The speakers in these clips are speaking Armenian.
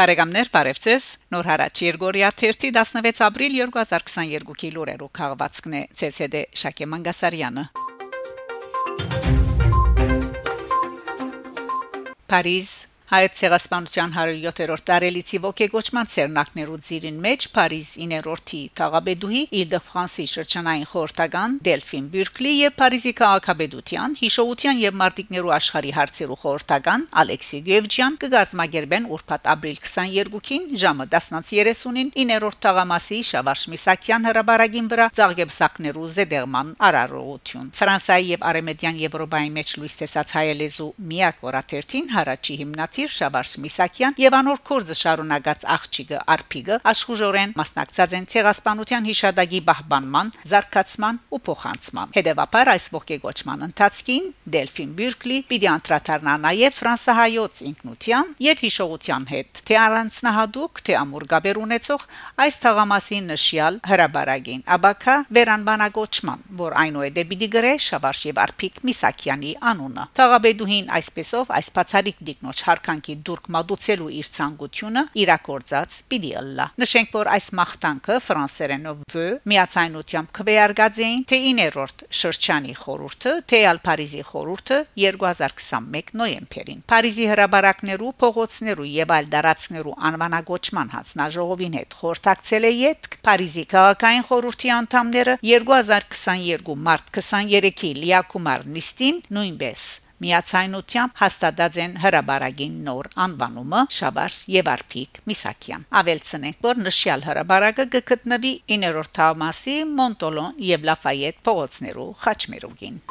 Բարեկամներ, բարևձեզ։ Նոր հարաճ Երգորիա 16 ապրիլ 2022-ի լուրերով քաղվածքն է ՑՍԴ Շակե Մանգասարյանը։ Փարիզ Հայոց ցեղասպանության 107-րդ տարելիցի ողեգոճման ցերնակներու ծիրին մեջ Փարիզ 9-րդի Թաղաբեդուհի Իլ-դե-Ֆրանսի շրջանային խորհրդական Դելֆին Բյուրկլի եւ Փարիզի քաղաքաբեդության հիշողության եւ մարտիկներու աշխարհի հարցերու խորհրդական Ալեքսի Գևջյան կգազմագերբեն ուրբաթ ապրիլ 22-ին ժամը 10:30-ին 9-րդ թաղամասի Շավարշ Միսակյան հրաբարագին վրա Զարգեբսակներու Զեդերման արարողություն Ֆրանսիայի եւ Արեմեդյան Եվրոպայի մեջ լույս տեսած հայելեզու միակ օրաթերթին հարաճի հիմնադիր Տեր Շաբարշ Միսակյան եւ անոր կորձը շարունակած աղջիկը Արփիգը աշխուժորեն մասնակցած են ցեղասպանության հիշադակի բահբանման, զարգացման ու փոխանցման։ Հետևաբար այս ողջեգոճման ընթացքին Դելֆին Բյուրկլի պիտի անդրադառնա նաեւ ֆրանսահայոց ինքնության եւ հիշողության հետ։ Թե առանձնահատուկ, թե ամուր գաբեր ունեցող այս թաղամասի նշյալ հրաբարագին Աբակա վերանբանագոճման, որ այնուհետև պիտի գրե Շաբարշ եւ Արփիկ Միսակյանի անունը։ Թաղաբեդուհին այսպեսով այս բացարիք դիկնոջ հարկ արտանքի դուրք մատուցելու իր ցանկությունը իրակորձած պիտի ըլլա նշենք որ այս մախտանքը ֆրանսերենով վ միացայնությամբ քվեարկած էին թե 9-րդ շրջանի խորհուրդը թե ալ Փարիզի խորհուրդը 2021 նոյեմբերին Փարիզի հրաբարակներու փողոցներու եւ այլ դարածքներու անվանագոչման հանձնաժողովին հետ խորհրդակցել է յետք Փարիզի քաղաքային խորհրդի անդամները 2022 մարտ 23-ի լիակումար նիստին նույնպես միացայնությամբ հաստատած են հրաբարագին նոր անվանումը Շաբար եւ Արփիկ Միսակյան։ Ավելցնենք, որ նշյալ հրաբարագը կգտնվի 9-րդ թավմասի Մոնտոլոն եւ Լաֆայետ փողոցներու խաչմերուգին։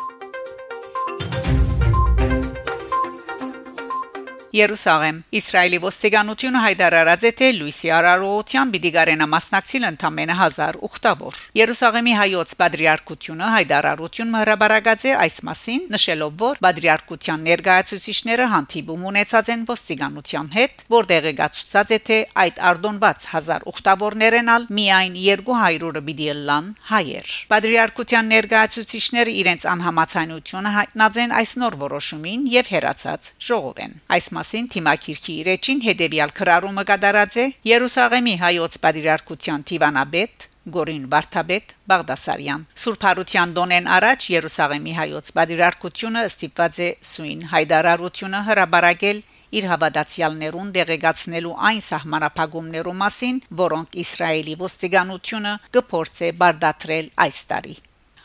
Երուսաղեմ Իսրայելի ոստիկանությունը հայտարարած է թե Լուիսի արարողության պիտի գարենա մասնակցել ընդամենը 1000 ուխտավոր Երուսաղեմի հայոց պատրիարքությունը հայտարարություն հրաբարացած է այս մասին նշելով որ պատրիարքության ներկայացուցիչները հանդիպում ունեցած են ոստիկանության հետ որտեղ եկացուցած է թե այդ արդոնված 1000 ուխտավորներն ալ միայն 200-ը պիտի լան հայեր Պատրիարքության ներկայացուցիչները իրենց անհամացայնությունը հայտնած են այս նոր որոշումին եւ հերացած ժողովեն այս մասին թիմակիրքի իրեջին հետեւյալ քրարումը կատարած է Երուսաղեմի հայոց պատիրարքության Տիվանաբեդ Գորին Վարդապետ Բաղդասարյան Սուրբ Հարության դոնեն առաջ Երուսաղեմի հայոց պատիրարքությունը ստիպված է սույն հայդարարությունը հրաբարակել իր հավատացյալներուն դեղեկացնելու այն սահմանապահումներու մասին, որոնք Իսրայելի ոստիկանությունը կփորձե բարդատրել այս տարի։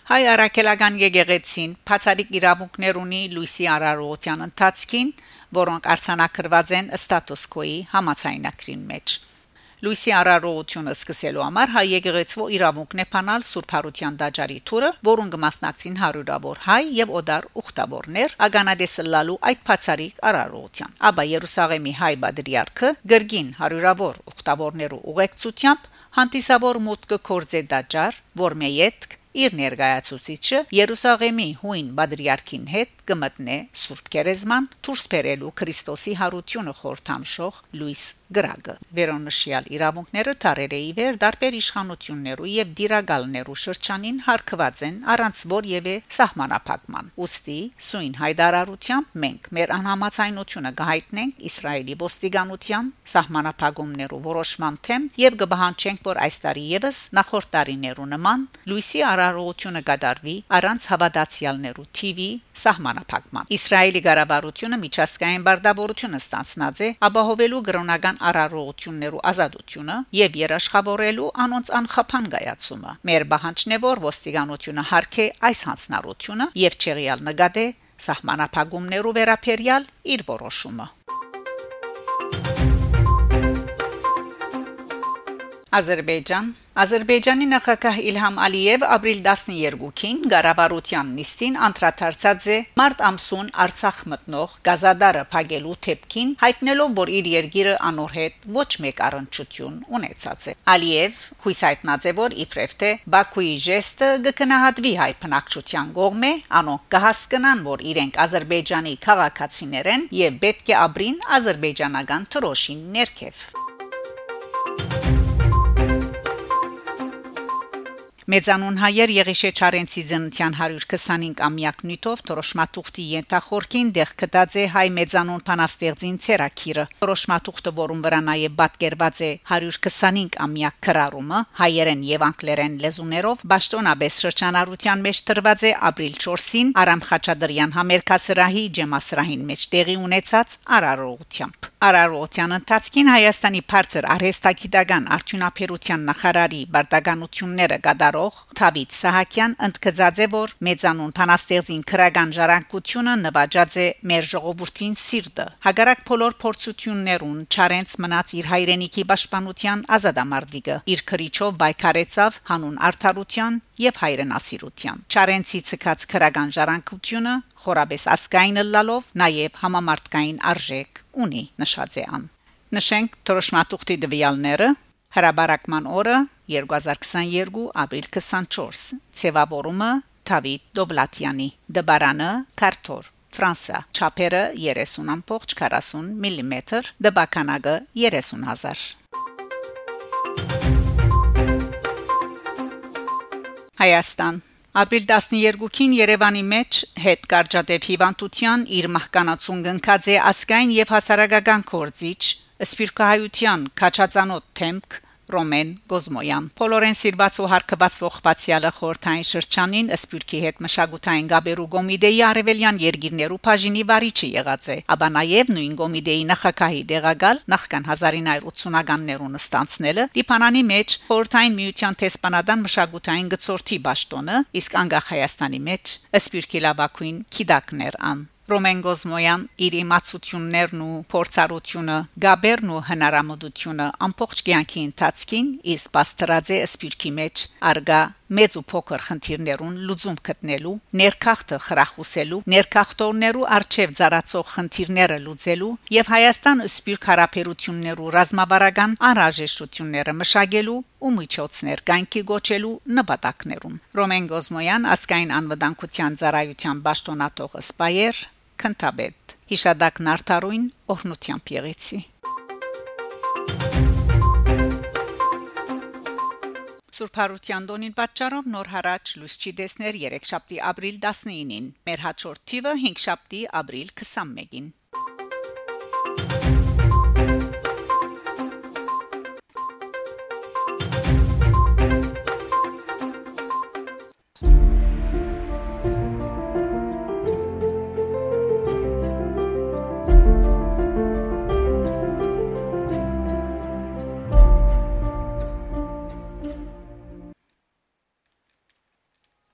Հայ արաքելական եկեղեցին բացարիք իրավունքներ ունի Լուիսի արարողության ընթացքին, որոնք արցանակրված են ստատուս կոյի համացայնակրին մեջ։ Լուիսի արարողությունը սկսելու համար հայ եկեղեցու իրավունքն է փանալ Սուրբ Հարության դաջարի թուրը, որուն կմասնակցին հարյուրավոր հայ եւ օդար ուխտավորներ ագանադեսը լալու այդ բացարիք արարողության։ Աբա Երուսաղեմի հայ բադրիարքը գրգին հարյուրավոր ուխտավորներու ուղեկցությամբ հանդիսավոր մուտքը կորձե դաջար, որ մեյետ իր ներկայացուցիչը Երուսաղեմի հույն բադրիարքին հետ կմտնե Սուրբ Կերեզման դուրս բերելու Քրիստոսի հարությունը խորթանշող Լուիս գրագը. Վերոնշյալ իրավունքները տարերեի վեր դարբեր իշխանություններու եւ դիրագալներու շրջանին հարկված են առանց որևէ սահմանափակման ուստի սույն հայդարարությամբ մենք մեր անհամացայնությունը կհայտնենք Իսրայելի ոստիկանության սահմանափակումներու որոշման թեմ եւ կբահանջենք որ այս տարի եւս նախորդ տարիներու նման Լուիսի արարողությունը կդարվի առանց հավատացյալներու TV սահմանափակման Իսրայելի ղարաբարությունը միջազգային բարդավորությունը ստանցնած է ապահովելու գրոնական արարողություններու ազատությունը եւ երաշխավորելու անոնց անխափան գայացումը։ Մեր բանջն է որ ոստիկանությունը հարկե այս հանցնառությունը եւ չեղյալ նկատե սահմանափակումներու վերապերյալ իր որոշումը։ Ադրբեջան Ադրբեջանի նախագահ Իլհամ Ալիև ապրիլ 12-ին Ղարաբարության նիստին անդրադարձած է մարտ ամսուն Արցախ մտնող Գազադարը փակելու թեփքին, հայտնելով, որ իր երկիրը անորհետ ոչ մեկ առնչություն ունեցած է։ Ալիև հույս հայտնած է, որ իբրև թե Բաքուի ժեստը կկնահատվի հայ բնակչության կողմէ, անոնք կհասկանան, որ իրենք Ադրբեջանի քաղաքացիներ են եւ պետք է ապրին ադրբեջանական թրոշին ներքև։ Մեծանուն հայեր Եղիշե Չարենցի ծննդյան 125-ամյակ նյութով Տորոշմատուղտի ենթախորքին դեղ կտած է հայ մեծանուն փանաստեղծին Ցերակիրը։ Տորոշմատուղտը, որում վրա նաև պատկերված է 125-ամյակ քրարումը հայերեն եւ անգլերեն լեզուներով, Բաշտոնաբես շրջանառության մեջ տրված է ապրիլ 4-ին Արամ Խաչատրյան համերկասրահի ջեմասրահին մեջ տեղի ունեցած արարողությամբ։ Արարողության ընթացքին Հայաստանի բարձր արհեստագիտական արդյունաբերության նախարարի բարդականությունները գդարող Թավիթ Սահակյան ընդգծած է, որ մեծանուն փանաստեղծին քրական ժառանգությունը նվաճած է մեր ժողովրդին սիրտը։ Հագարակ բոլոր փորձություններուն Չարենց մնաց իր հայրենիքի պաշտպանության ազատամարտիկը։ Իր քրիչով բայկարեցավ հանուն արդարության եւ հայրենասիրության։ Չարենցի ցկած քրական ժառանգությունը խորաբես ասկային լալով նաեւ համամարտկային արժեք ունի նշած է ան։ Նշենք Թորոշմատուղտի դվյալները. Հրաբարակման օրը 2022 ապրիլ 24 ցեվավորումը Թավիթ Դովլատյանի դբարանը Կարթոր Ֆրանսա չափերը 30.40 մմ դբականակը 30000 Հայաստան Ապրիլ 12-ին Երևանի մեջ հետ կարճատև հիվանդության իր մահկանացուն գնքած է ասկային եւ հասարակական կորձիչ սպիրկահայության քաչածանոթ թեմք Ռոմեն Գոզմոյան Փոլորեն Սիլվաց ու հարկված ողբացյալը խորթային շրջանին Սպյուրքի հետ մշակութային գաբերու գոմիդեի արևելյան երգիրներու բաժինի վարիչը եղած է ապա նաև նույն գոմիդեի նախակահի դեղագալ նախքան 1980-ականներուն ստանցնելը դիփանանի մեջ խորթային միության տեսփանադան մշակութային գծորթի ճշտոնը իսկ անգախ Հայաստանի մեջ Սպյուրքի լավակույն քիդակներ ան Ռոմեն Գոզմոյան իր իմացություններն ու փորձառությունը, գաբերն ու հնարամտությունը ամբողջ կյանքի ընթացքին իսկ պաստրած է սպիրկի մեջ արգա մեծ ու փոքր խնդիրներուն լուծում գտնելու, ներքախտը խրախուսելու, ներքախտորներու արչև ծառացող խնդիրները լուծելու եւ Հայաստան սպիրկ հարաբերություններու ռազմավարական անհրաժեշտությունները մշակելու ու միջոցներ կյանքի գոչելու նպատակներում Ռոմեն Գոզմոյան ասկային անվտանգության ծառայության պաշտոնատող սպայեր քնթաբեդ հիշադակ նարտարույն օրնությամբ եղեցի Սուրբ Հարության դոնին պատճառով նոր հարաճ լույս չի դեսներ 3 շաբթի ապրիլ 19-ին։ Մեր հաջորդ թիվը 5 շաբթի ապրիլ 21-ին։